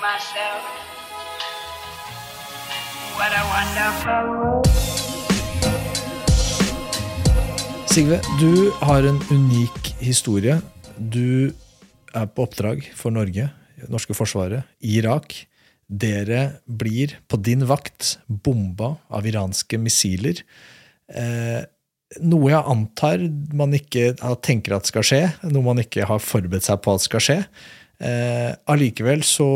myself, what a wonderful world. Sigve, du har en unik historie. Du er på oppdrag for Norge, det norske forsvaret, i Irak. Dere blir på din vakt bomba av iranske missiler. Eh, noe jeg antar man ikke tenker at skal skje, noe man ikke har forberedt seg på at skal skje. Eh, allikevel så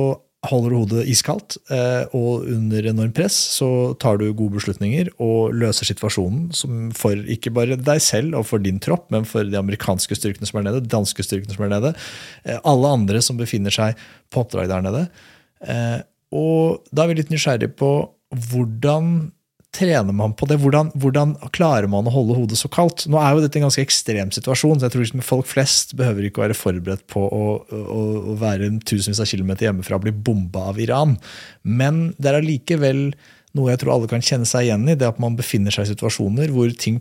holder du hodet iskaldt, eh, og under enormt press så tar du gode beslutninger og løser situasjonen som for ikke bare deg selv og for din tropp, men for de amerikanske styrkene som er nede, danske styrkene som er nede, eh, alle andre som befinner seg på oppdrag der nede. Eh, og da er vi litt nysgjerrige på hvordan trener man på det? Hvordan, hvordan, klarer man å holde hodet så kaldt? Nå er jo dette en ganske ekstrem situasjon, så jeg tror liksom folk flest behøver ikke å være forberedt på å, å, å være tusenvis av kilometer hjemmefra og bli bomba av Iran. Men det er allikevel noe jeg tror alle kan kjenne seg igjen i, det at man befinner seg i situasjoner hvor ting,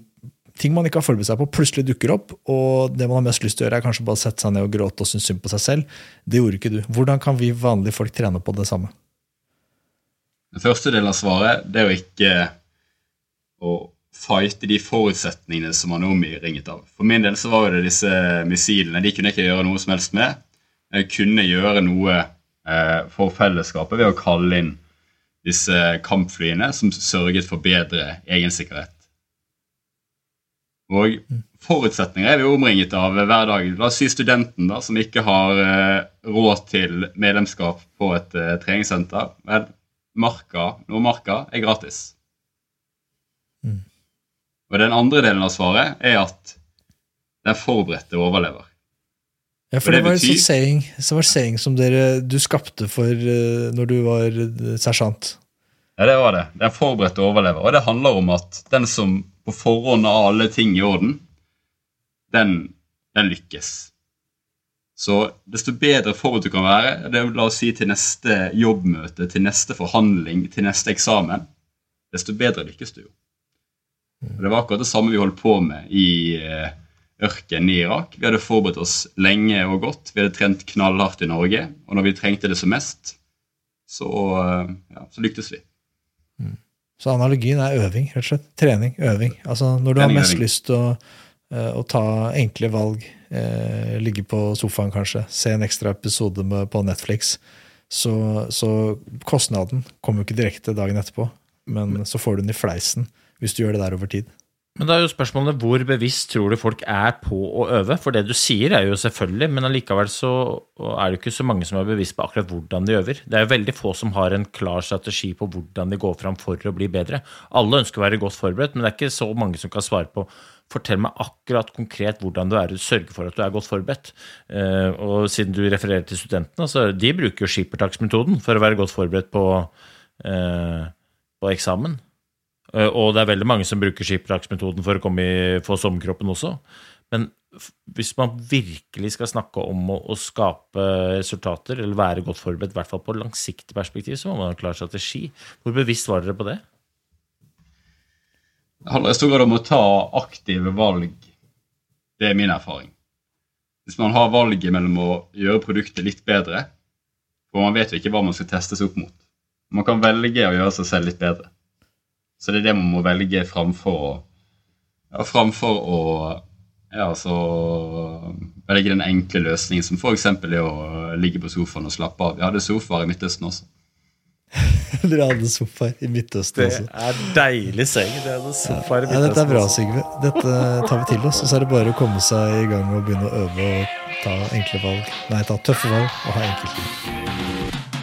ting man ikke har forberedt seg på, plutselig dukker opp, og det man har mest lyst til å gjøre, er kanskje bare å sette seg ned og gråte og synes synd på seg selv. Det gjorde ikke du. Hvordan kan vi vanlige folk trene på det samme? Den første delen av svaret det er jo ikke å fighte de forutsetningene som man er omringet av. For min del så var det disse missilene. De kunne jeg ikke gjøre noe som helst med. Jeg kunne gjøre noe eh, for fellesskapet ved å kalle inn disse kampflyene som sørget for bedre egensikkerhet. Og forutsetninger er vi omringet av hver dag. La oss si studenten da, som ikke har eh, råd til medlemskap på et eh, treningssenter. Vel, marka, Nordmarka er gratis. Mm. Og den andre delen av svaret er at den forberedte overlever. Ja, for det, det, var betyr, en saying, så var saying som dere, du skapte for uh, når du var uh, sersjant. Ja, det var det. Den forberedte overlever. Og det handler om at den som på forhånd har alle ting i orden, den, den lykkes. Så desto bedre forberedt du kan være, det er la oss si til neste jobbmøte, til neste forhandling, til neste eksamen, desto bedre lykkes du jo. Og Det var akkurat det samme vi holdt på med i eh, ørkenen i Irak. Vi hadde forberedt oss lenge og godt. Vi hadde trent knallhardt i Norge. Og når vi trengte det som mest, så, eh, ja, så lyktes vi. Mm. Så analogien er øving, rett og slett. Trening, øving. Altså Når du Trening, har mest øving. lyst til å, eh, å, ta enkle valg, eh, ligge på sofaen kanskje, se en ekstra episode med, på Netflix, så, så kostnaden kommer jo ikke direkte dagen etterpå, men så får du den i fleisen hvis du gjør det der over tid. Men da er jo spørsmålet hvor bevisst tror du folk er på å øve? For det du sier er jo selvfølgelig, men allikevel så er det ikke så mange som er bevisst på akkurat hvordan de øver. Det er jo veldig få som har en klar strategi på hvordan de går fram for å bli bedre. Alle ønsker å være godt forberedt, men det er ikke så mange som kan svare på Fortell meg akkurat konkret hvordan du er, sørger for at du er godt forberedt. Eh, og siden du refererer til studentene, så de bruker jo skippertaksmetoden for å være godt forberedt på, eh, på eksamen. Eh, og det er veldig mange som bruker skippertaksmetoden for å komme i, få sommerkroppen også. Men hvis man virkelig skal snakke om å, å, skape resultater, eller være godt forberedt, i hvert fall på langsiktig perspektiv, så må man ha klar strategi. Hvor bevisst var dere på det? Det handler i stor grad om å ta aktive valg. Det er min erfaring. Hvis man har valget mellom å gjøre produktet litt bedre, for man vet jo ikke hva man skal testes opp mot. Man kan velge å gjøre seg selv litt bedre. Så det er det man må velge framfor å ja, framfor å ja, så velge den enkle løsningen, som f.eks. er å ligge på sofaen og slappe av. Vi hadde sofaer i Midtøsten også. Dere hadde sofaer i Midtøsten Det også. er deilig seng. Det noe sofaer i Ja, dette er bra, Sigve. Dette tar vi til oss. Og så er det bare å komme seg i gang og begynne å øve og ta enkle valg. Nei, ta tøffe valg og ha enkelt liv.